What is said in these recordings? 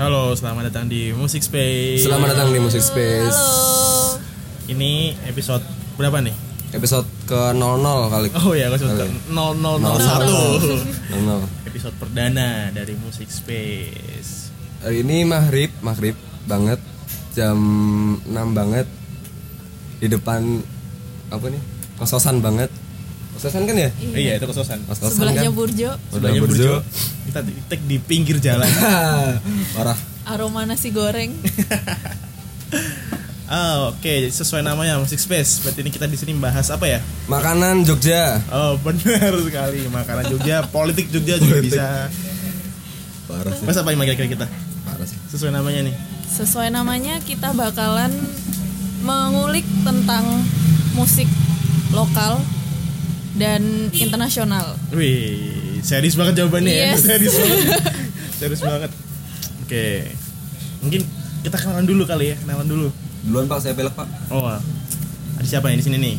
Halo, selamat datang di Music Space. Selamat datang di Music Space. Halo. Ini episode berapa nih? Episode ke 00 kali. Oh ya, episode Kali. 0001. 00. Episode perdana dari Music Space. Hari ini maghrib, maghrib banget. Jam 6 banget. Di depan apa nih? Kososan banget. Kososan kan ya? Eh, iya, itu kososan. Kososan Sebelahnya kan? Burjo, Sebelahnya Burjo. Kita di take di pinggir jalan. Parah. aroma nasi goreng. Ah, oke, sesuai namanya Music Space. Berarti ini kita di sini bahas apa ya? Makanan Jogja. Oh, benar sekali. Makanan Jogja, politik Jogja juga Politik. bisa. Parah sih. Mas apa yang kira-kira kita? Parah sih. Sesuai namanya nih. Sesuai namanya kita bakalan mengulik tentang musik lokal dan internasional. Wih, serius banget jawabannya ya. Yes. Serius banget. serius banget. Oke. Mungkin kita kenalan dulu kali ya, kenalan dulu. Duluan Pak, saya pelek Pak. Oh, ada siapa nih di sini nih?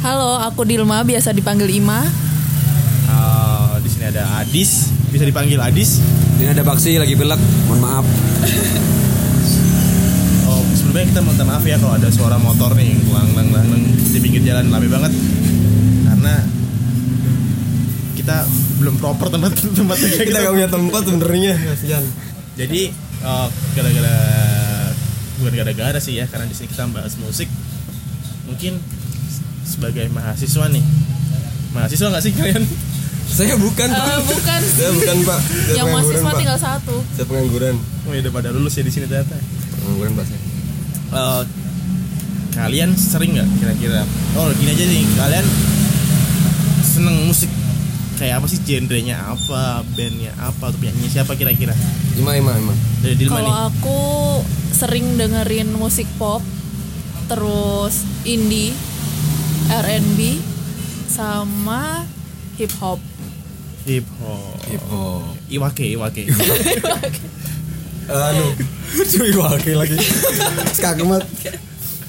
Halo, aku Dilma, biasa dipanggil Ima. Ah, di sini ada Adis, bisa dipanggil Adis. Ini ada Baksi lagi pelek. Mohon maaf. Oh, sebelumnya kita minta maaf ya kalau ada suara motor nih, lang lang lang lang di pinggir jalan rame banget. Karena kita belum proper tempat tempatnya Kita gak punya tempat sebenarnya. Kasihan. Jadi eh, gara-gara bukan gara-gara sih ya karena di sini kita bahas musik mungkin sebagai mahasiswa nih mahasiswa nggak sih kalian Saya bukan Pak. Eh, bukan. Saya bukan Pak. Saya Yang mahasiswa Pak. tinggal satu. Saya pengangguran. oh ya udah pada lulus ya di sini ternyata Pengangguran Pak saya. Eh, kalian sering nggak kira-kira oh gini aja nih kalian seneng musik kayak apa sih genrenya apa bandnya apa atau penyanyi siapa kira-kira Ima, Ima, Ima. dari Dilma Kalau aku sering dengerin musik pop, terus indie, R&B, sama hip hop. hip hop Hip hop. iwake iwake Anu, cuy wakil lagi. Skakmat.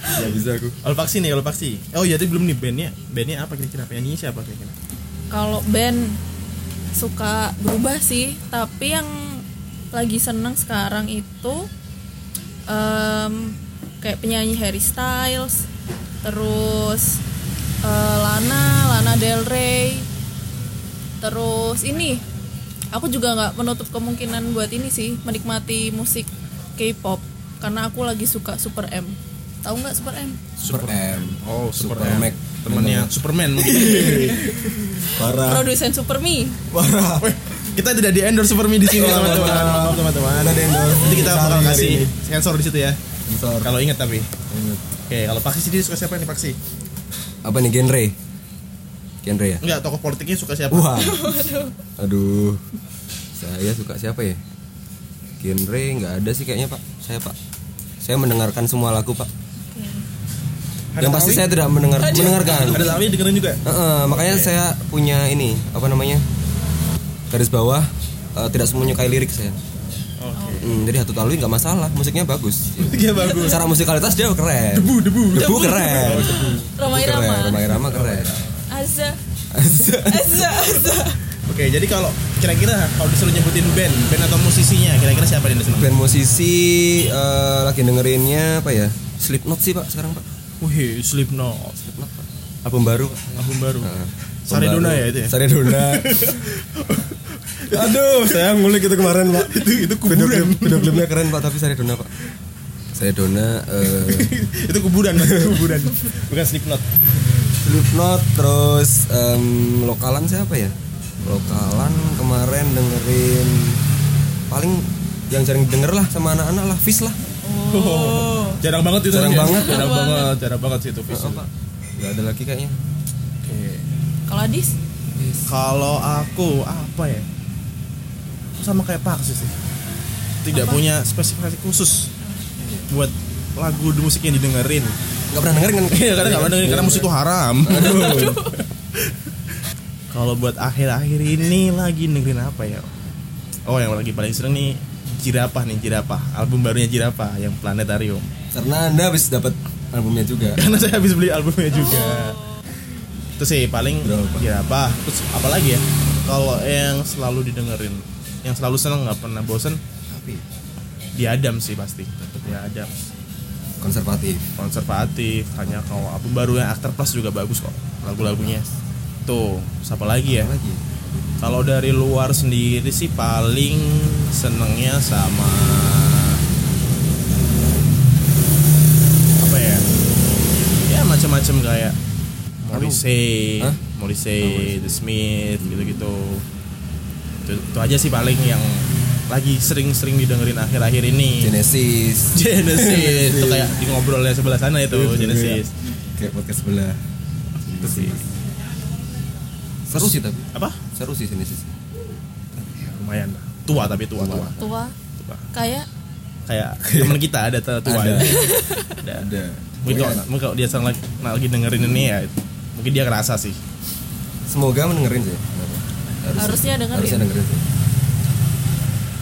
Gak bisa aku. Olpaksi nih, Olpaksi. Oh iya, tadi belum nih bandnya. Bandnya apa kira-kira? Penyanyinya siapa kira-kira? Kalau band suka berubah sih, tapi yang lagi seneng sekarang itu em, kayak penyanyi Harry Styles, terus eh, Lana, Lana Del Rey, terus ini aku juga nggak menutup kemungkinan buat ini sih menikmati musik K-pop karena aku lagi suka Super M. Tahu nggak Super M? Super M. Oh, Super, Super M. Mac. Temennya Superman mungkin. Parah. Produsen Super Me. Parah. Kita tidak di endorse Superme di sini, teman-teman. maaf. Teman-teman. Ada di endorse. Nanti kita bakal kasih sensor di situ ya. Sensor. Kalau ingat tapi. Ingat. Oke, kalau Paksi sendiri suka siapa nih Paksi? Apa nih genre? Genre ya? Enggak, tokoh politiknya suka siapa? Wah. Aduh. Saya suka siapa ya? Genre nggak ada sih kayaknya Pak. Saya Pak. Saya mendengarkan semua lagu Pak. Ada Yang pasti saya tidak mendengar mendengarkan. Ada Tawi dengerin juga. Heeh, makanya saya punya ini apa namanya garis bawah eh, tidak semuanya kayak lirik saya. Oke. Hmm, jadi Hatu Talui nggak masalah, musiknya bagus. Iya bagus. Secara musikalitas dia keren. Debu, debu. Debu keren. Romai Keren, Rama. Roma Irama keren. Azza. Azza. Azza. Oke, jadi kalau kira-kira kalau disuruh nyebutin band, band atau musisinya, kira-kira siapa yang seneng? Band musisi eh, lagi dengerinnya apa ya? Slipknot sih Pak sekarang Pak. Wih, Slipknot. Slipknot. Album baru. Album baru. Saredona Album ya itu ya? Saredona. Aduh, saya ngulik itu kemarin Pak. itu itu Video, kuburan. klip, video klipnya keren Pak, tapi Saredona Pak. Saredona eh itu kuburan, Mas. kuburan. Bukan Slipknot. Slipknot terus em, lokalan siapa ya? Lokalan kemarin dengerin paling yang sering denger lah sama anak-anak lah Fish lah. Oh. Jarang banget itu. Jarang ya? banget. Jarang banget, jarang banget sih itu Pak. Gak ada lagi kayaknya. Oke. Kalau Adis? Kalau aku apa ya? Sama kayak Pak sih. Tidak Apa? punya spesifikasi khusus buat lagu di musik yang didengerin. Gak pernah dengerin kan? Iya, karena nggak dengerin karena musik itu haram. Kalau buat akhir-akhir ini lagi dengerin apa ya? Oh, yang lagi paling sering nih Jirapah nih, Jirapah. Album barunya Jirapah yang Planetarium. Karena anda habis dapat albumnya juga. Karena saya habis beli albumnya juga. Itu sih paling Berapa? Jirapah. Terus apa lagi ya? Kalau yang selalu didengerin, yang selalu seneng nggak pernah bosen. Tapi di Adam sih pasti tetap di Adam konservatif konservatif hanya kalau album barunya Actor Plus juga bagus kok lagu-lagunya tuh siapa lagi ya Apa lagi kalau dari luar sendiri sih paling senengnya sama apa ya ya macam-macam kayak Morrissey, Hah? Morrissey, The Smith gitu-gitu. Itu, itu aja sih paling yang lagi sering-sering didengerin akhir-akhir ini. Genesis Genesis itu kayak di ngobrolnya sebelah sana itu Itu, Genesis. kayak podcast sebelah Itu sih. seru sih tapi Apa? Seru sih Genesis Lumayan. Tua tapi tua tua. tua tua. kayak Kayak teman kita ada tua tua. Ada. ya. ada. ada Mungkin kalau, mungkin kalau dia sedang lagi, lagi dengerin ini ya mungkin dia kerasa sih. semoga mendengerin sih Harusnya dengerin. harusnya dengerin sih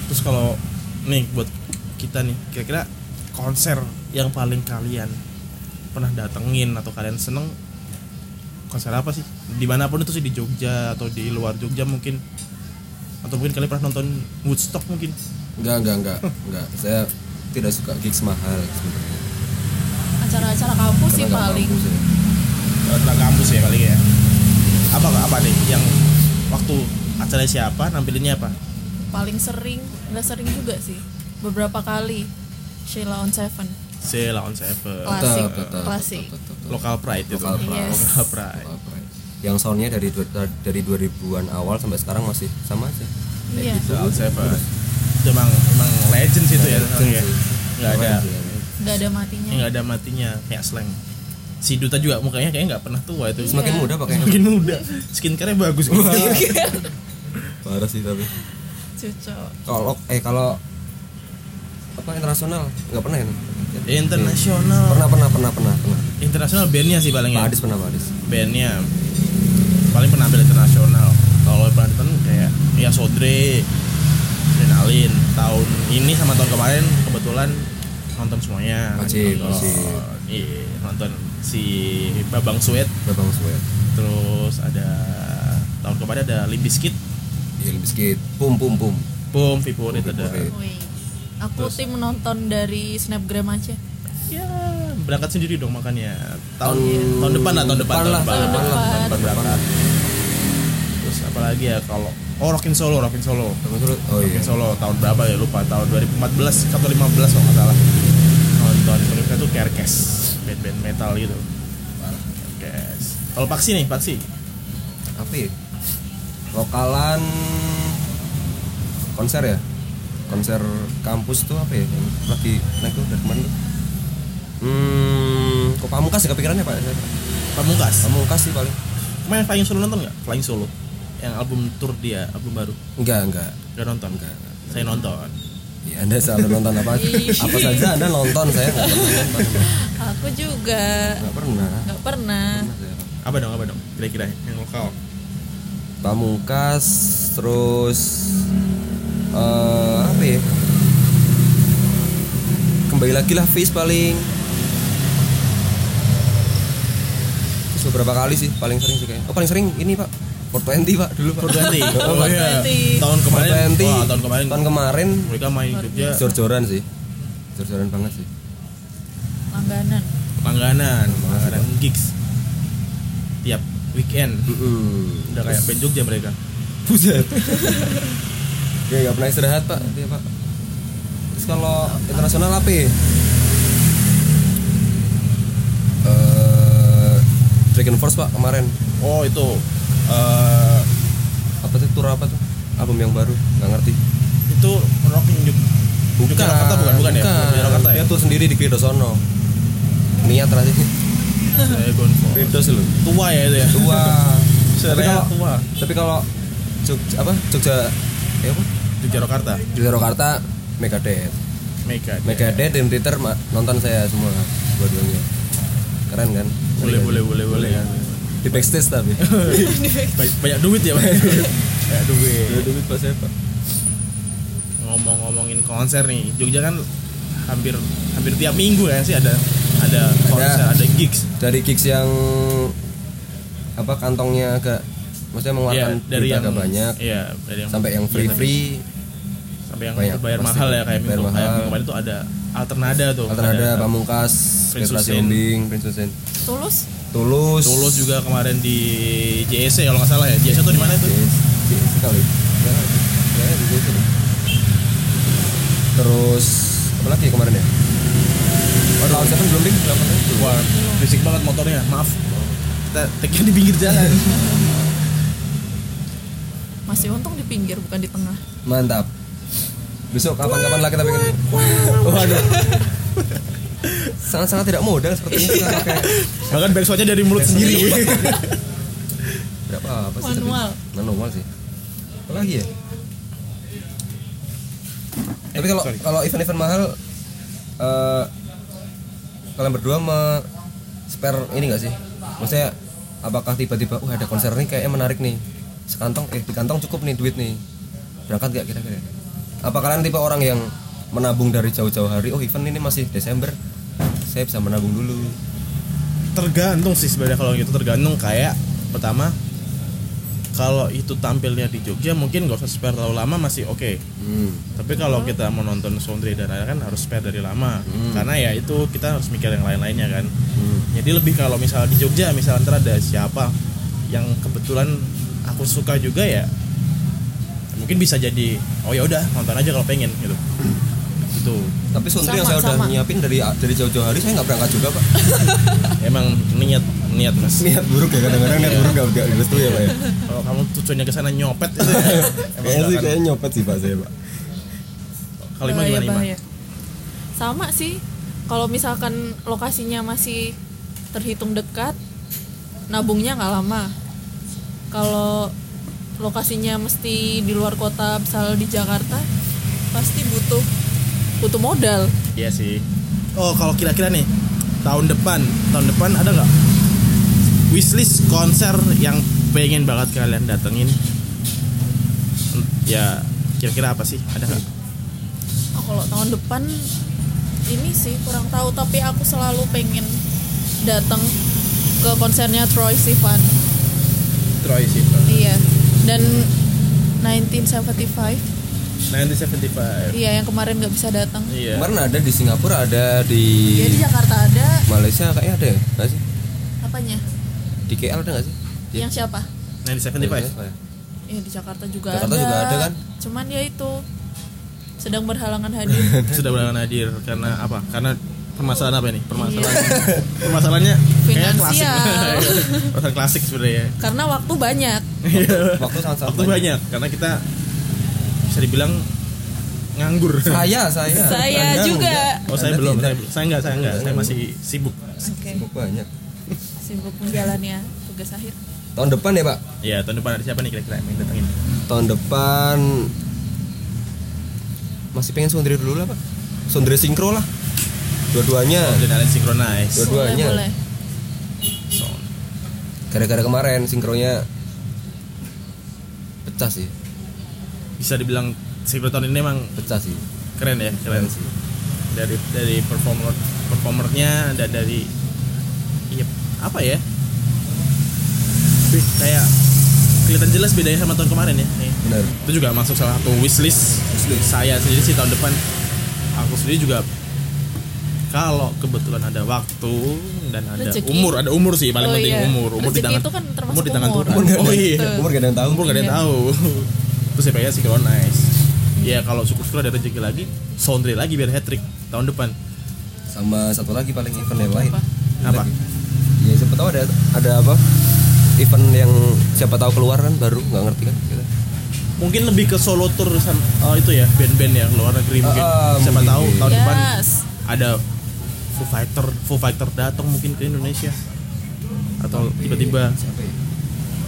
Terus kalau nih buat kita nih kira-kira konser yang paling kalian pernah datengin atau kalian seneng konser apa sih? Di mana pun itu sih di Jogja atau di luar Jogja mungkin atau mungkin kalian pernah nonton Woodstock mungkin enggak enggak enggak enggak saya tidak suka gigs mahal sebenarnya acara-acara kampus sih paling ya. Acara kampus ya paling ya apa apa nih yang waktu acara siapa nampilinnya apa paling sering nggak sering juga sih beberapa kali Sheila on Seven Sheila on Seven Klasik. Klasik. Local Pride itu Local Pride. Yes. Local Pride Local Pride. Yang soundnya dari dua- dari 2000-an awal sampai sekarang masih sama aja. Iya. gitu. Itu emang emang legend sih itu ya Legend ya. nggak ada. Keren sih. nggak ada matinya. Nggak ada matinya kayak slang. Si Duta juga mukanya kayaknya nggak pernah tua itu. Semakin Iya. muda pakainya semakin muda. Skincare bagus gitu. Parah sih tapi. Cocok. Kalau eh kalau apa internasional? Nggak pernah ya? Internasional. Pernah pernah pernah pernah pernah. Internasional bandnya sih paling Pak ya Adis pernah Pak Adis. Bandnya paling penampil internasional kalau depan kayak ya Sodre Adrenalin tahun ini sama tahun kemarin kebetulan nonton semuanya Wajib, nonton, wajib. iya nonton si Babang Sweat Babang Sweat terus ada tahun kemarin ada Limp Bizkit Iya biskuit pum pum pum Boom, Vipur itu ada Vipurit. Wih. aku Terus? tim menonton dari snapgram aja ya berangkat sendiri dong makanya tahun Tahun- tahun depan lah tahun depan depan lah, depan, tahun tahun depan. depan Tahun depan. berangkat apalagi ya kalau oh Rockin Solo Rockin Solo. Babang Sweat oh iya. Rockin Solo tahun berapa ya lupa tahun 2014 atau 15 kalau nggak salah. Nonton mereka tuh Kerkes band-band metal gitu. Kerkes. Kalau Paksi nih Paksi? Apa ya? Lokalan konser ya? Konser kampus tuh apa ya? Yang lagi naik tuh dari kemarin tuh. Hmm kok pamungkas ya kepikirannya pak? Pamungkas? Pamungkas sih paling. Main Flying Solo nonton nggak? Flying Solo yang album tour dia album baru? Enggak enggak. Gak nonton? Enggak, enggak. saya nonton. Ya anda selalu nonton apa apa saja anda nonton? Saya nggak pernah nonton aku juga. Nggak pernah. Nggak pernah. Pernah saya. apa dong apa dong? Kira-kira yang lokal? Pamungkas terus eh apa ya? Kembali lagi lah face paling. Terus beberapa kali sih paling sering sih kayaknya. Oh paling sering ini pak 420 pak dulu pak. 420 Oh, oh iya. 420. tahun kemarin? 420. wah tahun kemarin. Tahun kemarin. Mereka main Jogja. Jor-joran sih. Jor-joran banget sih. Langganan. Langganan. Langganan gigs. Tiap weekend. Mm-mm. udah kayak band Jogja mereka. Buset. ya nggak pernah istirahat pak. Dia pak. Terus kalau internasional apa? Ya? Eh, Dragon Force pak kemarin. Oh itu eh apa tuh tour apa tuh? Album yang baru nggak ngerti. Itu rocking Jogja Jogja Jakarta bukan? Bukan ya? bukan. Jogja Jakarta ya? Dia tuh sendiri di Kridosono niat terakhir saya gone for Kridos lu. Tua ya itu ya? Tua. Tapi kalau tua. tapi kalau Jogja apa? Jogja ya apa? Jogja Jakarta Jogja Jakarta Megadeth Mega Megadeth dan Twitter nonton saya semua dua-duanya. Keren kan? Boleh boleh boleh boleh di backstage tapi banyak, banyak duit ya banyak banyak duit Ada duit pas saya pak ngomong-ngomongin konser nih Jogja kan hampir hampir tiap minggu ya sih ada ada konser ada, gigs dari gigs yang apa kantongnya agak maksudnya mengeluarkan Iya, dari duit yang agak banyak iya dari yang sampai yang free free sampai yang Banyak, bayar pasti. mahal ya kayak Bayar minggu kayak mahal. minggu kemarin tuh ada Alternada tuh Alternada, Ada Pamungkas, Prince Hussein. Prince Hussein. tulus Tulus. Tulus juga kemarin di JSC kalau nggak salah ya JSC tuh di mana itu JS, JS kali. Ya, ya, di. Terus apa lagi ya kemarin ya? Oh, Lawan Seven belum ding, wah berisik banget motornya maaf kita take di pinggir jalan masih untung di pinggir bukan di tengah Mantap. Besok kapan-kapan lah kita bikin. waduh Sangat-sangat tidak modal sepertinya kita pakai bahkan backsoundnya dari mulut sendiri berapa apa sih? Manual. Tapi? Manual sih. Apa lagi ya? Tapi kalau sorry. kalau event-event mahal eh kalian berdua me spare ini gak sih? Maksudnya apakah tiba-tiba wah ada konser nih kayaknya menarik nih. Sekantong eh di kantong cukup nih duit nih. Berangkat gak kira-kira? Apa kalian tipe orang yang menabung dari jauh-jauh hari? Oh event ini masih Desember. Saya bisa menabung dulu. tergantung sih sebenarnya kalau gitu tergantung kayak pertama kalau itu tampilnya di Jogja mungkin gak usah spare terlalu lama masih oke Hmm. tapi kalau kita mau nonton Sondre dan lain kan harus spare dari lama karena ya itu kita harus mikir yang lain-lainnya kan Hmm. jadi lebih kalau misalnya di Jogja misalnya ntar ada siapa yang kebetulan aku suka juga ya mungkin bisa jadi oh ya udah nonton aja kalau pengen gitu itu Tapi Sundri yang Sama, saya udah sama. nyiapin dari dari jauh-jauh hari saya nggak berangkat juga pak. emang niat niat mas Niat buruk ya kadang-kadang niat buruk nggak nggak direstui ya pak ya. kalau kamu tujuannya ke sana nyopet itu ya, emang Kayaknya sih kayaknya nyopet sih pak saya pak. kalau Ima gimana Ima? sama sih kalau misalkan lokasinya masih terhitung dekat nabungnya nggak lama kalau lokasinya mesti di luar kota misal di Jakarta pasti butuh butuh modal Iya sih. Oh kalau kira-kira nih tahun depan, tahun depan ada nggak wishlist konser yang pengen banget kalian datengin? Ya kira-kira apa sih? Ada nggak? Oh, kalau tahun depan ini sih kurang tahu tapi aku selalu pengen datang ke konsernya Troy Sivan Troy sih. iya dan 1975 1975. iya yang kemarin nggak bisa datang Iya. Kemarin ada di Singapura ada di Iya di Jakarta ada Malaysia kayaknya ada ya nggak sih? apanya Di KL ada nggak sih? Di- yang siapa 1975. ya? Iya di Jakarta juga Jakarta ada juga ada kan? cuman ya itu sedang berhalangan hadir Sudah berlangsung hadir karena apa? Karena permasalahan apa ini? Permasalahan permasalahannya kayak klasik. Finansial. Permasalahan klasik sebenarnya. karena waktu banyak Waktu sangat-sangat Waktu banyak karena kita bisa dibilang nganggur. Saya saya. saya Anda juga. Oh saya Anda belum, tidak. saya, saya enggak, saya enggak, saya masih sibuk. oke Sibuk banyak. sibuk menjalani tugas akhir Tahun depan ya pak? Ya tahun depan ada siapa nih kira-kira yang datangin? Tahun depan masih pengen Sundri dulu lah pak. Sundri sinkro lah. Dua-duanya. Kalian synchronize. Dua-duanya. boleh boleh Gara-gara kemarin sinkronya pecah sih, bisa dibilang tahun ini emang pecah sih. keren ya, keren Keren sih. Dari dari performer performernya dan dari iya apa ya? Kayak kelihatan jelas bedanya sama tahun kemarin ya. Nih. Benar. Itu juga masuk salah satu wishlist saya sendiri sih tahun depan. Aku sendiri juga kalau kebetulan ada waktu dan ada Rezeki. umur, ada umur sih paling Oh penting iya. umur. Umur di Rezeki tangan itu kan umur di tangan umur. Tuhan. Umur Oh iya. Umur gak ada yang tahu. Umur gak ada yang Iya. tahu. Terus saya pengen synchronize. Ya kalau syukur-syukur ada rezeki lagi, soundtrack lagi biar hat trick tahun depan. Sama satu lagi paling event yang lain. Apa? Ya siapa tahu ada ada apa? Event yang siapa tahu keluar kan baru nggak ngerti kan kita. Mungkin lebih ke solo tour sama oh, itu ya band-band ya luar negeri mungkin. Ah, Siapa mungkin. tahu tahun depan yes ada Foo Fighter, Foo Fighter datang mungkin ke Indonesia. Atau tiba-tiba ya?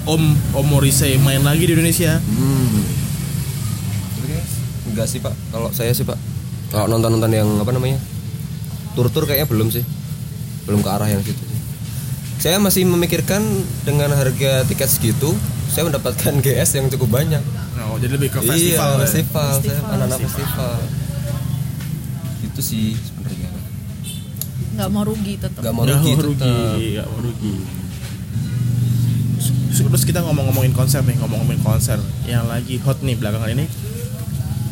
Om Om Morrissey main lagi di Indonesia. Hmm. Enggak sih pak. Kalau saya sih pak. Kalau nonton-nonton yang apa namanya? Tur-tur kayaknya belum sih. Belum ke arah yang situ sih. Saya masih memikirkan dengan harga tiket segitu, saya mendapatkan GS yang cukup banyak. Oh, jadi lebih ke festival. iya, ya. festival. Saya Festival. anak-anak festival. Itu sih sebenarnya. nggak mau rugi tetap Enggak mau Nggak rugi, mau rugi, nggak mau rugi. Terus kita ngomong-ngomongin konser nih, ngomong-ngomongin konser yang lagi hot nih belakangan ini.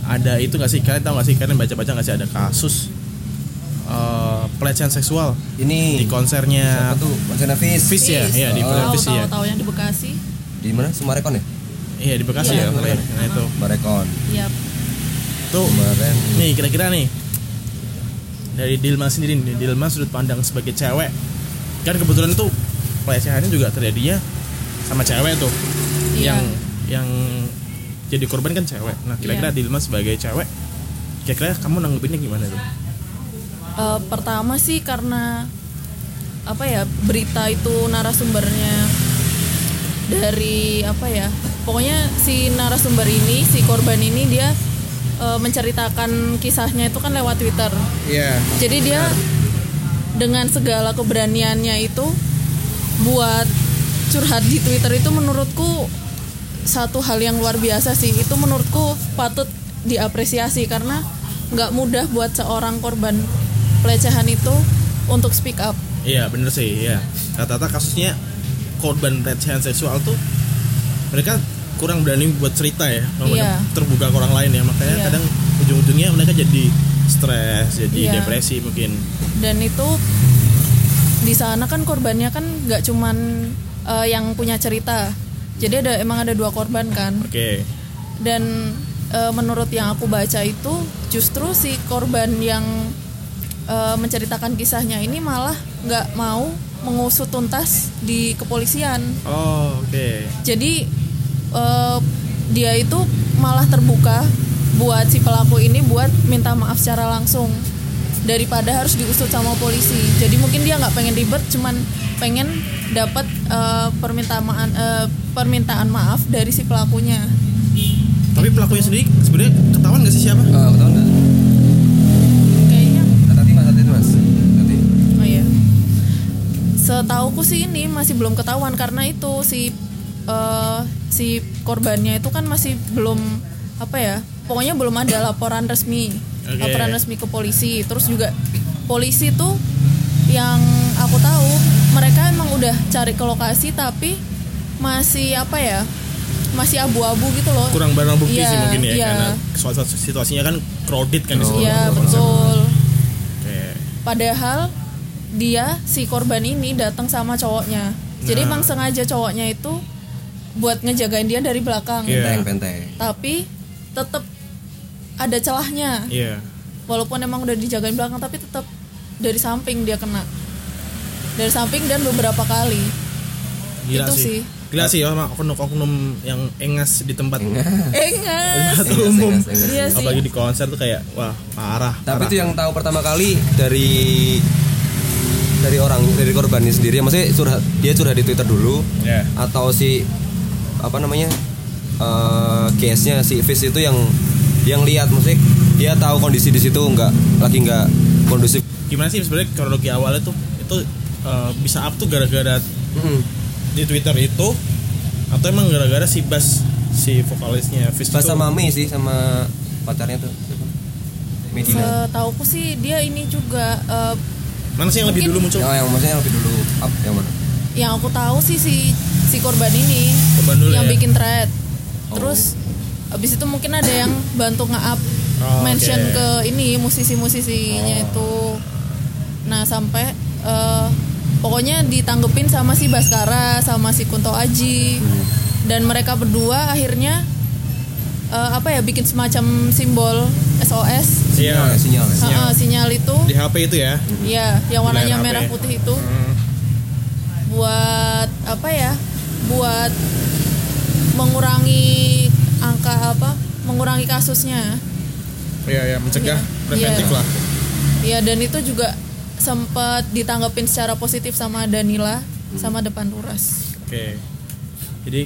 Ada itu nggak sih kalian tahu nggak sih kalian baca-baca nggak sih ada kasus eh, pelecehan seksual Ini di konsernya apa tuh? Konsernya Fish. Fish ya, iya di Oh. konser Fish tahu ya. tahu yang di Bekasi Di mana? Sumarekon ya? Iya di Bekasi Iya, ya, kemarin. Nah itu. Sumarekon. ya Tuh, Kemarin nih kira-kira nih dari Dilma sendiri nih, Dilma sudut pandang sebagai cewek kan kebetulan tuh pelecehannya juga terjadinya sama cewek tuh Iya. yang yang jadi korban kan cewek. Nah kira-kira Iya. Dilma sebagai cewek, kira-kira kamu nanggepinnya gimana tuh? Eh, pertama sih karena apa ya berita itu narasumbernya dari apa ya pokoknya si narasumber ini si korban ini dia eh, menceritakan kisahnya itu kan lewat Twitter Iya. jadi dia dengan segala keberaniannya itu buat curhat di Twitter itu menurutku satu hal yang luar biasa sih itu menurutku patut diapresiasi karena nggak mudah buat seorang korban pelecehan itu untuk speak up Iya bener sih ya Rata-rata kasusnya korban pelecehan seksual tuh mereka kurang berani buat cerita ya Iya. terbuka ke orang lain ya makanya Iya. kadang ujung-ujungnya mereka jadi stres jadi Iya. depresi mungkin dan itu di sana kan korbannya kan nggak cuman eh, yang punya cerita jadi ada emang ada dua korban kan. Oke. Dan eh, menurut yang aku baca itu justru si korban yang eh, menceritakan kisahnya ini malah nggak mau mengusut tuntas di kepolisian. Oh oke. Jadi eh, dia itu malah terbuka buat si pelaku ini buat minta maaf secara langsung daripada harus diusut sama polisi. Jadi mungkin dia nggak pengen ribet cuman pengen dapat eh, permintaan eh, permintaan maaf dari si pelakunya tapi pelakunya sendiri sebenarnya ketahuan gak sih siapa Ah, ketahuan nggak? kayaknya Ah, Tati mas, tati mas. Tati. oh iya setauku sih ini masih belum ketahuan karena itu si eh, si korbannya itu kan masih belum apa ya pokoknya belum ada laporan resmi Oke. laporan resmi ke polisi terus juga polisi tuh yang aku tahu emang udah cari ke lokasi tapi masih apa ya masih abu-abu gitu loh kurang barang bukti Iya, sih mungkin ya iya. karena soal situasinya kan crowded kan di situ. iya konser. betul Oke. Padahal dia si korban ini datang sama cowoknya. Jadi Nah. emang sengaja cowoknya itu buat ngejagain dia dari belakang. Iya. Penteng, penteng. Tapi tetap ada celahnya. iya Walaupun emang udah dijagain belakang tapi tetap dari samping dia kena. Dari samping dan beberapa kali. gila Itu sih. sih. gila sih sama oknum-oknum yang engas di tempat Enggak. tempat Engas, umum engas, engas. Iya apalagi di konser tuh kayak wah parah Tapi parah. itu yang tahu pertama kali dari dari orang dari korbannya sendiri. Maksudnya curhat dia curhat di Twitter dulu ya atau si apa namanya eh case-nya si Fish itu yang yang lihat musik dia tahu kondisi di situ nggak lagi nggak kondusif. gimana sih sebenarnya kronologi awalnya tuh itu eh, bisa up tuh gara-gara Hmm. di Twitter itu atau emang gara-gara si Bas si vokalisnya Fish Pas itu sama Mei sih sama pacarnya tuh. Medina. Setauku sih dia ini juga eh, mana sih yang lebih Mungkin- dulu muncul Oh, yang maksudnya lebih dulu up yang mana? yang aku tahu sih si si korban ini Korban dulu yang ya? bikin thread Oh. terus abis itu mungkin ada yang bantu nge-up Oh, mention oke. ke ini musisi-musisinya Oh. itu nah sampai eh, pokoknya ditanggepin sama si Baskara sama si Kunto Aji dan mereka berdua akhirnya eh, apa ya bikin semacam simbol SOS iya sinyal, ya? Sinyal. Ah, ah, sinyal itu di HP itu ya ya yang warnanya HP. merah putih itu Hmm. buat apa ya buat mengurangi angka apa mengurangi kasusnya iya ya mencegah Iya. preventif Iya. lah ya dan itu juga sempat ditanggapin secara positif sama Danila sama depan Turas. Oke. Jadi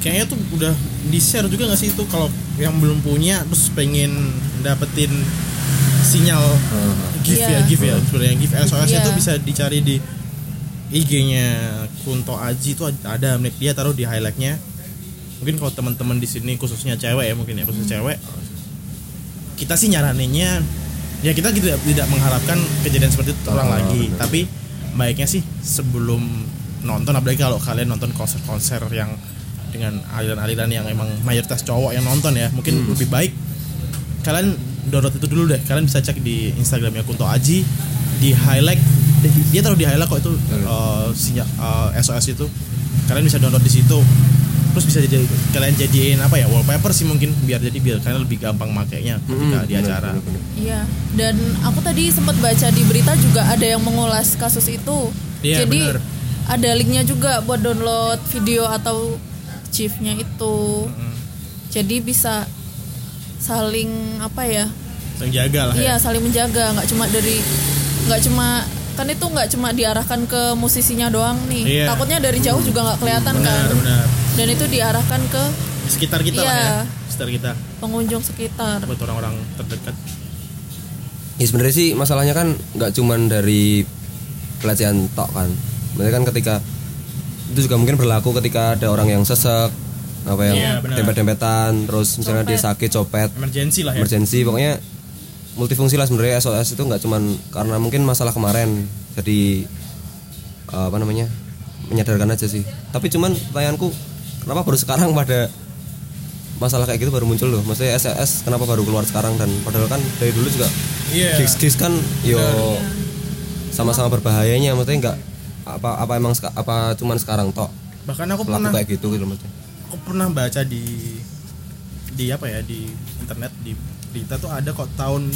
kayaknya tuh udah di share juga nggak sih itu kalau yang belum punya terus pengen dapetin sinyal GIF ya Iya. GIF ya sebenarnya GIF SOS Iya. itu bisa dicari di IG-nya Kunto Aji itu ada nih dia taruh di highlightnya. Mungkin kalau teman-teman di sini khususnya cewek ya mungkin ya khusus cewek kita sih nyaraninnya ya kita tidak tidak mengharapkan kejadian seperti itu terulang Oh, lagi. bener. tapi baiknya sih sebelum nonton apalagi kalau kalian nonton konser-konser yang dengan aliran-aliran yang emang mayoritas cowok yang nonton ya mungkin lebih baik kalian download itu dulu deh. Kalian bisa cek di instagramnya Kunto Aji di highlight dia taruh di highlight kok itu uh, sinyal uh, SOS itu. Kalian bisa download di situ terus bisa jadi kalian jadiin apa ya wallpaper sih mungkin biar jadi biar kalian lebih gampang makainya ketika di bener, acara. Iya, dan aku tadi sempat baca di berita juga ada yang mengulas kasus itu. Iya, Jadi bener. ada linknya juga buat download video atau chiefnya itu. Jadi bisa saling apa ya? yang jaga lah ya Iya, saling menjaga, nggak cuma dari nggak cuma kan itu nggak cuma diarahkan ke musisinya doang nih. Iya. Takutnya dari jauh juga nggak kelihatan benar kan. benar Dan itu diarahkan ke sekitar kita lah ya Iya. sekitar kita pengunjung sekitar. buat orang-orang terdekat Ya sebenarnya sih masalahnya kan nggak cuman dari pelecehan tok kan. Maksudnya kan ketika itu juga mungkin berlaku ketika ada orang yang sesek apa yang Iya, benar. dempet-dempetan terus misalnya dia sakit copet emergency lah ya emergency pokoknya multifungsi lah sebenarnya SOS itu nggak cuman karena mungkin masalah kemarin jadi eh, apa namanya menyadarkan aja sih tapi cuman pertanyaanku kenapa baru sekarang pada masalah kayak gitu baru muncul loh? Maksudnya SOS kenapa baru keluar sekarang? Dan padahal kan dari dulu juga Iya. gigs-gigs kan yo sama-sama berbahayanya. Maksudnya nggak apa apa emang apa cuman sekarang tok? Bahkan aku pernah kayak gitu gitu maksudnya. aku pernah baca di di apa ya di internet di berita tuh ada kok tahun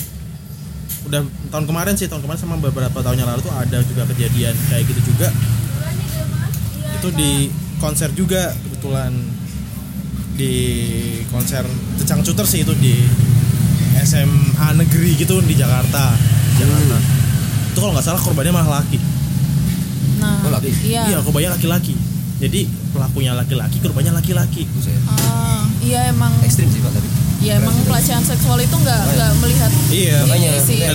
udah tahun kemarin sih tahun kemarin sama beberapa tahun yang lalu tuh ada juga kejadian kayak gitu juga. Itu di konser juga kebetulan di konser Cecang Cuter sih itu di SMA negeri gitu di Jakarta. Jakarta. Itu kalau nggak salah korbannya malah laki. Nah, Oh, laki? iya. iya korbannya laki-laki. Jadi pelakunya laki-laki korbannya laki-laki. Ah, iya emang ekstrim sih pak tapi ya emang pelecehan seksual itu nggak nggak melihat iya makanya.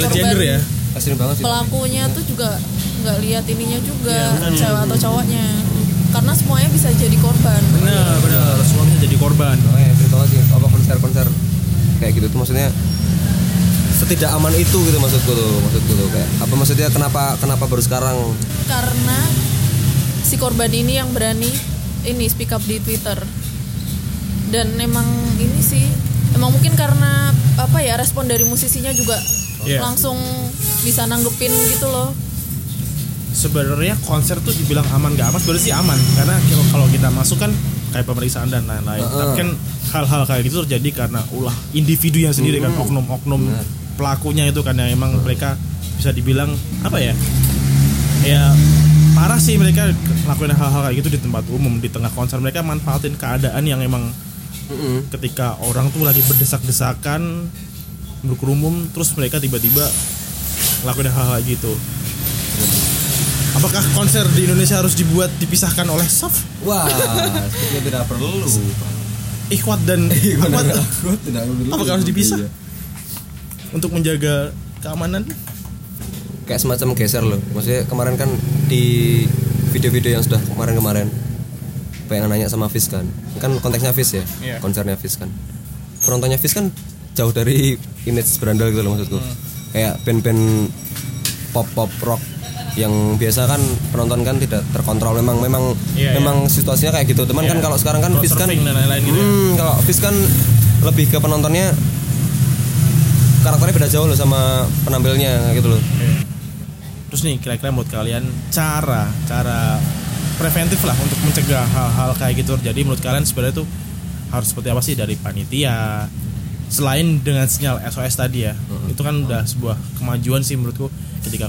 gender ya. Ekstrim banget sih pelakunya tuh juga nggak lihat ininya juga Iya, cewek atau cowoknya karena semuanya bisa jadi korban. Benar benar. Suaminya jadi korban. Makanya ekstrim banget sih apa konser-konser kayak gitu tuh maksudnya setidak aman itu gitu maksudku tuh maksudku tuh. Kayak apa maksudnya kenapa kenapa baru sekarang? Karena si korban ini yang berani ini speak up di Twitter. Dan emang ini sih emang mungkin karena apa ya respon dari musisinya juga Iya. langsung bisa nanggepin gitu loh sebenarnya konser tuh dibilang aman gak aman sebenarnya sih aman. Karena kalau- kita masuk kan kayak pemeriksaan dan lain-lain. Heeh. tapi kan hal-hal kayak gitu terjadi karena ulah individunya sendiri kan oknum-oknum Benar. pelakunya itu kan yang emang mereka bisa dibilang apa ya ya parah sih mereka ngelakuin hal-hal kayak gitu di tempat umum di tengah konser. Mereka manfaatin keadaan yang emang ketika orang tuh lagi berdesak-desakan berkerumun terus mereka tiba-tiba ngelakuin hal-hal gitu apakah konser di Indonesia harus dibuat dipisahkan oleh soft? Wah sepertinya tidak perlu ikhwat dan akhwat tidak perlu. Apakah harus dipisah? Iya. untuk menjaga keamanan? Kayak semacam geser loh. Maksudnya kemarin kan di video-video yang sudah kemarin-kemarin pengen nanya sama Fis kan. Kan konteksnya Fis ya Iya. konsernya Fis kan. Penontonnya Fis kan jauh dari image berandal gitu loh maksudku. Hmm. kayak band-band pop pop rock yang biasa kan penonton kan tidak terkontrol. Memang memang Iya, memang situasinya kayak gitu. Teman kan Iya. kalau sekarang kan Fis kan gitu ya. Hmm, kalau Fis kan lebih ke penontonnya karakternya beda jauh loh sama penampilnya gitu loh. Terus nih kira-kira menurut kalian cara cara preventif lah untuk mencegah hal-hal kayak gitu terjadi menurut kalian sebenarnya tuh harus seperti apa sih? Dari panitia selain dengan sinyal SOS tadi ya itu kan udah sebuah kemajuan sih menurutku ketika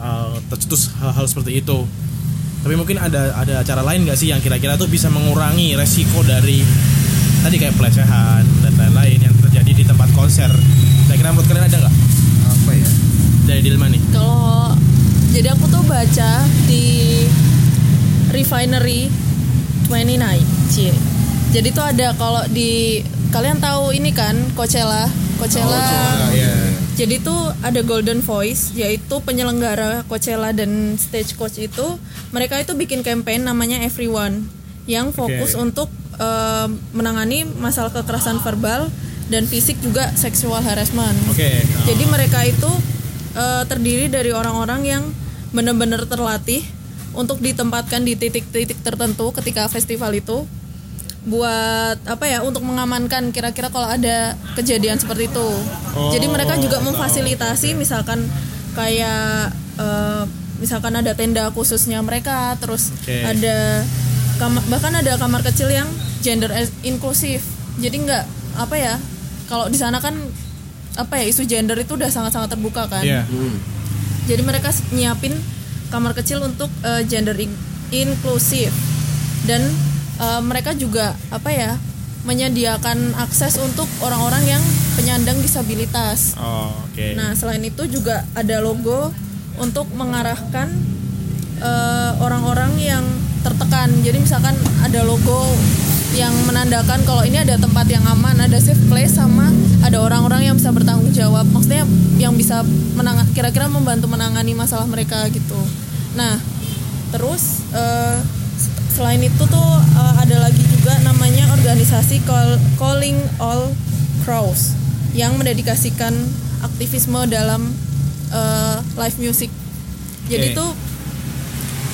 uh, tercetus hal-hal seperti itu. Tapi mungkin ada ada cara lain nggak sih yang kira-kira tuh bisa mengurangi resiko dari tadi kayak pelecehan dan lain-lain yang terjadi di tempat konser? Kira-kira menurut kalian ada nggak? Apa ya? Dari Dilma nih. Kalau jadi aku tuh baca di Refinery 29 cie jadi tuh ada kalau di kalian tahu ini kan Coachella? Coachella jadi tuh ada Golden Voice yaitu penyelenggara Coachella dan Stagecoach itu mereka itu bikin campaign namanya Everyone yang fokus Oke. untuk eh, menangani masalah kekerasan verbal dan fisik juga sexual harassment. oke Jadi mereka itu eh, terdiri dari orang-orang yang benar-benar terlatih untuk ditempatkan di titik-titik tertentu ketika festival itu buat apa ya untuk mengamankan kira-kira kalau ada kejadian seperti itu. Oh, Jadi mereka juga tahu. memfasilitasi misalkan kayak eh, misalkan ada tenda khususnya mereka, terus Oke. ada kamar bahkan ada kamar kecil yang gender inklusif. Jadi nggak apa ya kalau di sana kan apa ya isu gender itu udah sangat-sangat terbuka kan. Iya. Hmm. Jadi mereka nyiapin kamar kecil untuk eh, gender in- inklusif dan eh, mereka juga apa ya menyediakan akses untuk orang-orang yang penyandang disabilitas. Oh, oke. Nah selain itu juga ada logo untuk mengarahkan eh, orang-orang yang tertekan. Jadi misalkan ada logo yang menandakan kalau ini ada tempat yang aman, ada safe place sama ada orang-orang yang bisa bertanggung jawab. Maksudnya yang bisa menang kira-kira membantu menangani masalah mereka gitu. Nah, terus s- selain itu tuh eh, ada lagi juga namanya organisasi Call- Calling All Crows yang mendedikasikan aktivisme dalam eh, live music. Jadi Oke. tuh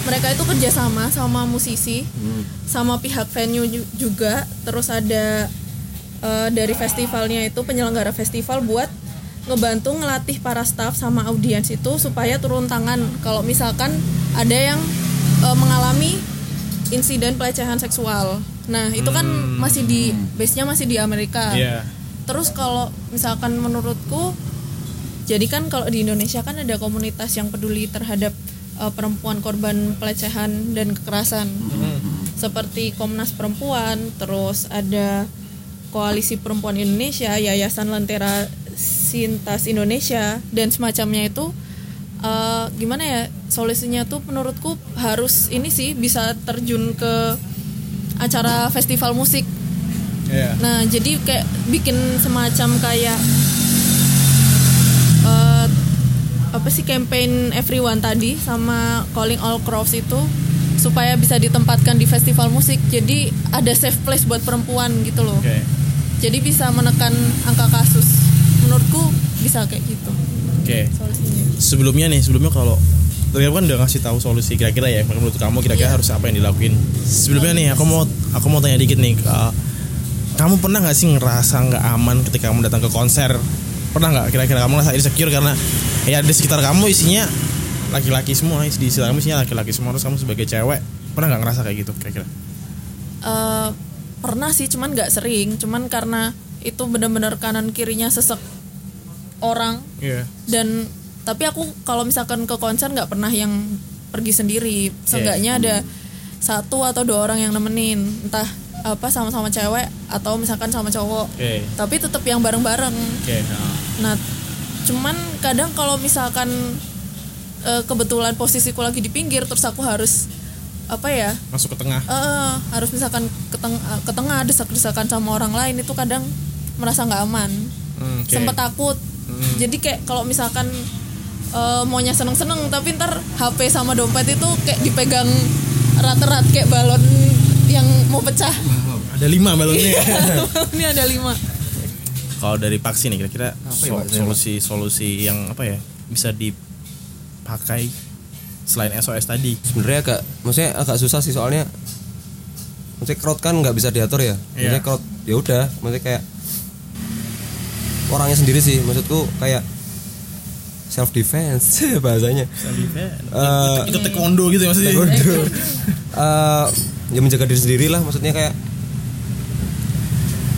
mereka itu kerjasama sama musisi, Hmm. sama pihak venue ju- juga. Terus ada eh, dari festivalnya itu penyelenggara festival buat ngebantu ngelatih para staff sama audiens itu supaya turun tangan kalau misalkan ada yang eh, mengalami insiden pelecehan seksual. Nah itu kan masih di base-nya masih di Amerika. Iya. Terus kalau misalkan menurutku jadi kan kalau di Indonesia kan ada komunitas yang peduli terhadap uh, perempuan korban pelecehan dan kekerasan. Seperti Komnas Perempuan, terus ada Koalisi Perempuan Indonesia, Yayasan Lentera Sintas Indonesia dan semacamnya itu uh, gimana ya solusinya tuh menurutku harus ini sih bisa terjun ke acara festival musik Iya. Nah, jadi kayak bikin semacam kayak eh, apa sih campaign everyone tadi sama calling all crows itu supaya bisa ditempatkan di festival musik. Jadi ada safe place buat perempuan gitu loh. Oke. Jadi bisa menekan angka kasus. Menurutku bisa kayak gitu Oke. solusinya. Sebelumnya nih, sebelumnya kalau tadi aku kan udah ngasih tahu solusi kira-kira ya menurut kamu kira-kira Iya. harus apa yang dilakuin. Sebelumnya nih aku mau aku mau tanya dikit nih. uh, kamu pernah nggak sih ngerasa nggak aman ketika kamu datang ke konser? Pernah nggak kira-kira kamu ngerasa insecure karena ya di sekitar kamu isinya laki-laki semua, di sekitar kamu isinya laki-laki semua terus kamu sebagai cewek pernah nggak ngerasa kayak gitu kira-kira? Eh, pernah sih, cuman nggak sering. Cuman karena itu benar-benar kanan kirinya sesek orang Iya. dan tapi aku kalau misalkan ke konser nggak pernah yang pergi sendiri seenggaknya ada satu atau dua orang yang nemenin entah apa sama-sama cewek atau misalkan sama cowok Oke. tapi tetap yang bareng-bareng Oke. nah. nah cuman kadang kalau misalkan eh, kebetulan posisiku lagi di pinggir terus aku harus apa ya Masuk ke tengah. eh, harus misalkan ke, teng- ke tengah desak-desakan sama orang lain itu kadang merasa nggak aman Hmm, oke. sempet takut jadi kayak kalau misalkan eh, maunya seneng-seneng tapi ntar HP sama dompet itu kayak dipegang erat-erat kayak balon yang mau pecah Ada lima balonnya. ini ada lima Kalau dari Paksi nih kira-kira ya, so- Pak? solusi-solusi yang apa ya bisa dipakai selain SOS tadi. sebenarnya agak maksudnya agak susah sih soalnya maksudnya crowd kan nggak bisa diatur ya maksudnya Iya. crowd ya udah maksudnya kayak orangnya sendiri sih maksudku kayak self defense bahasanya Eh, Ikut taekwondo gitu ya maksudnya. Taekwondo. Eh, ya menjaga diri sendiri lah maksudnya kayak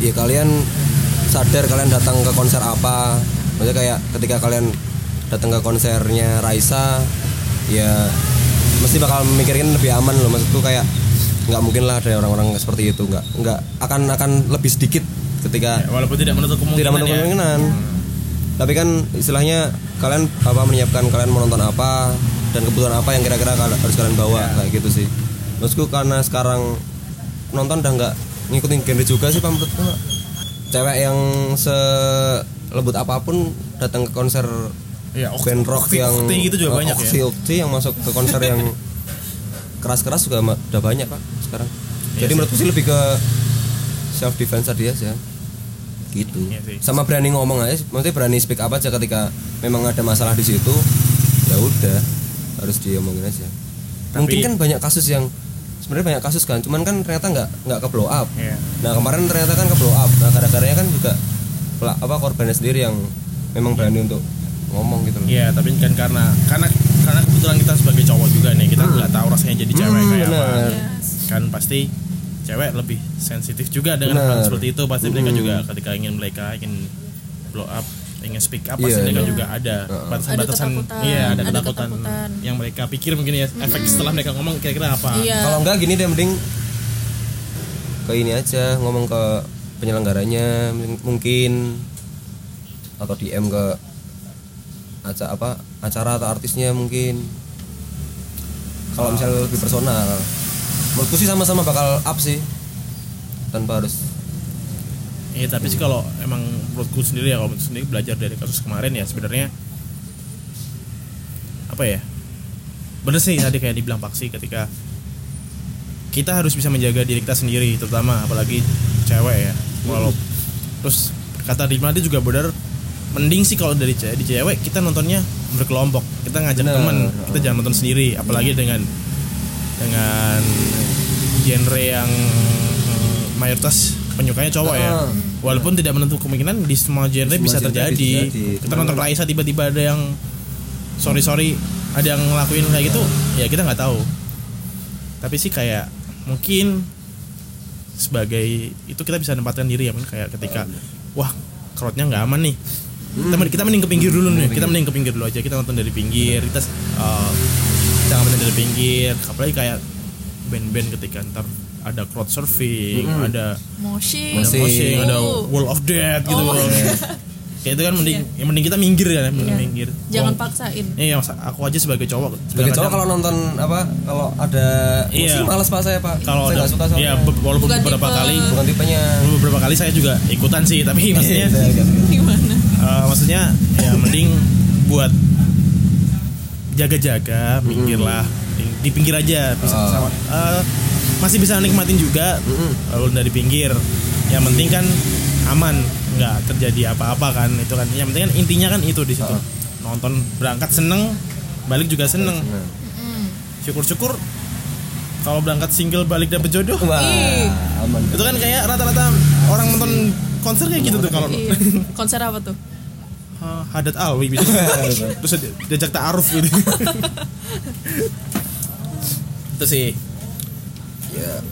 ya kalian sadar kalian datang ke konser apa maksudnya kayak ketika kalian datang ke konsernya Raisa ya mesti bakal mikirin lebih aman loh maksudku kayak nggak mungkin lah ada orang-orang seperti itu nggak nggak akan akan lebih sedikit ketika Ya, walaupun tidak menutup kemungkinan. tidak menutup ya. Tapi kan istilahnya kalian apa menyiapkan kalian menonton apa dan kebutuhan apa yang kira-kira harus kalian bawa kayak gitu sih. Maksudku karena sekarang penonton udah nggak ngikutin genre juga sih menurutku cewek yang selembut apa pun datang ke konser Iya, ok- band rock okti- yang okti gitu juga banyak ya. okti yang masuk ke konser yang keras-keras juga udah banyak pak sekarang. Iya jadi sih. menurutku sih lebih ke self defense tadi aja gitu Iya sih. sama berani ngomong aja maksudnya berani speak up aja ketika memang ada masalah di situ ya udah harus diomongin aja Tapi- mungkin kan banyak kasus yang sebenarnya banyak kasus kan cuman kan ternyata nggak nggak ke blow up Iya. nah kemarin ternyata kan ke blow up nah gara-garanya kan juga apa korbannya sendiri yang memang berani untuk ngomong gitu loh Iya, tapi kan karena karena karena kebetulan kita sebagai cowok juga nih, kita nggak tahu rasanya jadi cewek Hmm, kayak apa. benar. Yes. Kan pasti cewek lebih sensitif juga dengan hal Benar. seperti itu. Pasti mereka Hmm. juga ketika ingin mereka ingin blow up, ingin speak up, pasti Iya, mereka iya. juga ada batasan-batasan. Ada ketakutan, Iya, ada ada ketakutan, ketakutan. yang mereka pikir mungkin ya efek setelah mereka ngomong kira-kira apa. Iya. kalau enggak gini deh mending ke ini aja ngomong ke penyelenggaranya mung- mungkin atau DM ke acara apa acara atau artisnya mungkin kalau misalnya lebih personal menurutku sih sama-sama bakal up sih. Tanpa harus Iya tapi sih kalau emang menurutku sendiri ya kalau menurutku sendiri belajar dari kasus kemarin ya sebenarnya apa ya? Bener sih tadi kayak dibilang Paksi ketika kita harus bisa menjaga diri kita sendiri terutama apalagi cewek ya. Walau terus kata Rima dia juga benar mending sih kalau dari cewek di cewek kita nontonnya berkelompok. Kita ngajak teman kita jangan nonton sendiri apalagi dengan dengan genre yang eh, mayoritas penyukanya cowok ya. Walaupun tidak menentu kemungkinan di semua genre Semua bisa genre terjadi. bisa terjadi. kita nonton Raisa tiba-tiba ada yang sorry sorry ada yang ngelakuin kayak gitu ya kita nggak tahu. Tapi sih kayak mungkin sebagai itu kita bisa menempatkan diri ya kayak ketika wah crowdnya nggak aman nih. Kita, mending- kita mending ke pinggir dulu nih kita mending ke pinggir dulu aja kita nonton dari pinggir kita uh, jangan nonton dari pinggir apalagi kayak band-band ketika ntar ada crowd surfing ada moshing ada Moshing. ada Oh. wall of death gitu Oh. kayak itu kan mending yang mending kita minggir ya mending Iya. minggir jangan Wong- paksain Iya, aku aja sebagai cowok. sebagai cowok kadang- kalau nonton apa kalau ada Iya. musik malas pak saya pak kalau saya ada, nggak suka soalnya ya be- walaupun Bukan beberapa tipe- kali bukan tipenya beberapa kali saya juga ikutan sih, tapi maksudnya Iya, iya, iya. gimana eh, maksudnya ya mending buat jaga-jaga, minggir lah, di, di pinggir aja bisa Oh. sama- eh, masih bisa nikmatin juga kalau dari pinggir. Yang penting kan aman, nggak terjadi apa-apa kan itu kan. Yang penting kan intinya kan itu di situ. Oh. Nonton berangkat seneng, balik juga seneng. Syukur-syukur kalau berangkat single balik dapet jodoh. wah Ih. aman Itu kan kayak rata-rata orang nonton konser kayak gitu tuh kalau iya. konser apa tuh Hadat alwi gitu. Terus di- diajak ta'aruf gitu. itu sih. ya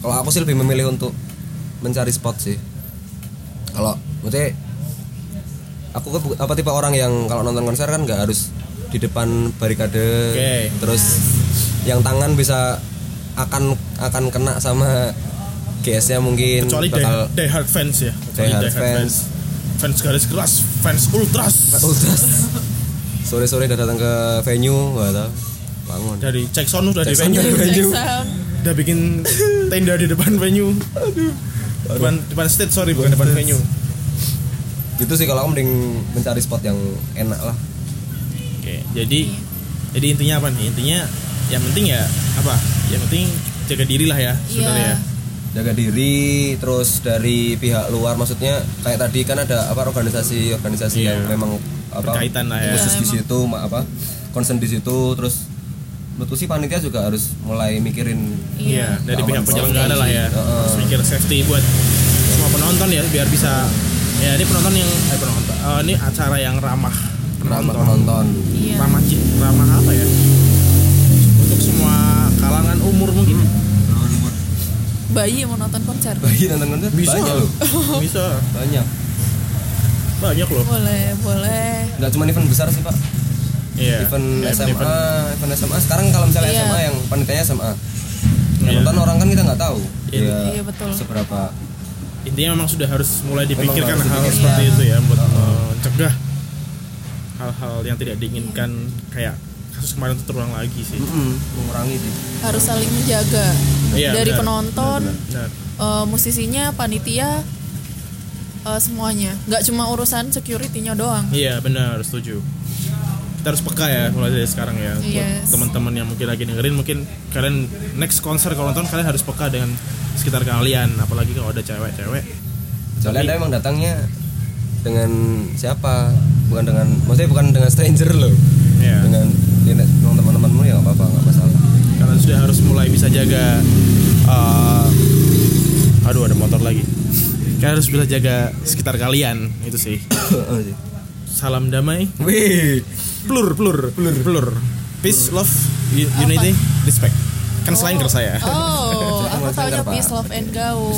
kalau aku sih lebih memilih untuk mencari spot sih kalau maksudnya aku ke apa tipe orang yang kalau nonton konser kan nggak harus di depan barikade Oke. terus yang tangan bisa akan akan kena sama GS-nya mungkin Kecuali die, die hard fans ya. Kecuali Die Hard fans. Fans garis keras, fans ultras. ultras sore-sore udah datang ke venue nggak tahu bangun Dari cek sound udah di venue. dari venue. Check sound. Udah bikin tenda di depan venue. Depan depan stage sorry bukan depan venue. gitu sih kalau aku mending mencari spot yang enak lah Oke, jadi jadi intinya apa nih? Intinya yang penting ya apa? Yang penting jaga diri lah ya sebenarnya. Iya. Jaga diri terus dari pihak luar maksudnya kayak tadi kan ada apa organisasi-organisasi Iya. yang memang apa Berkaitan lah ya. khusus Iya, di emang. situ apa concern di situ terus menurutku sih panitia juga harus mulai mikirin Iya, dari pihak penyelenggara lah ya. Heeh. Harus mikir safety buat semua penonton ya biar bisa ya ini penonton yang eh penonton. eh, ini acara yang ramah ramah penonton. penonton Iya. Ramah ramah apa ya? Untuk semua kalangan umur mungkin. Bayi yang mau nonton konser bayi nonton konser Bisa banyak loh Bisa. banyak Banyak loh. boleh boleh nggak cuma event besar sih pak Iya. event Kayak SMA event- event SMA sekarang kalau misalnya Iya. SMA yang panitianya SMA yang Iya. nonton orang kan kita nggak tahu Iya. ya Iya, betul. seberapa intinya memang sudah harus mulai dipikirkan harus hal dipikirkan. seperti itu ya buat mencegah hal-hal yang tidak diinginkan kayak kasus kemarin itu terulang lagi sih. Mm-mm, mengurangi sih harus saling menjaga Iya, dari benar. penonton Benar. eh, musisinya panitia eh, semuanya nggak cuma urusan securitynya doang Iya benar setuju. Kita harus peka ya mulai dari sekarang ya buat Yes. teman-teman yang mungkin lagi dengerin mungkin kalian next konser kalau nonton kalian harus peka dengan sekitar kalian apalagi kalau ada cewek-cewek. soalnya Tapi- anda emang datangnya dengan siapa bukan dengan maksudnya bukan dengan stranger loh Iya. dengan dengan teman-temanmu ya nggak apa-apa nggak masalah. Karena sudah harus mulai bisa jaga eh, aduh ada motor lagi. Kalian harus bisa jaga sekitar kalian itu sih. Oh, sih. salam damai. Wih, plur plur plur. plur. Peace love unity respect. Kan selain saya. Oh, aku Pak. peace love and gaul.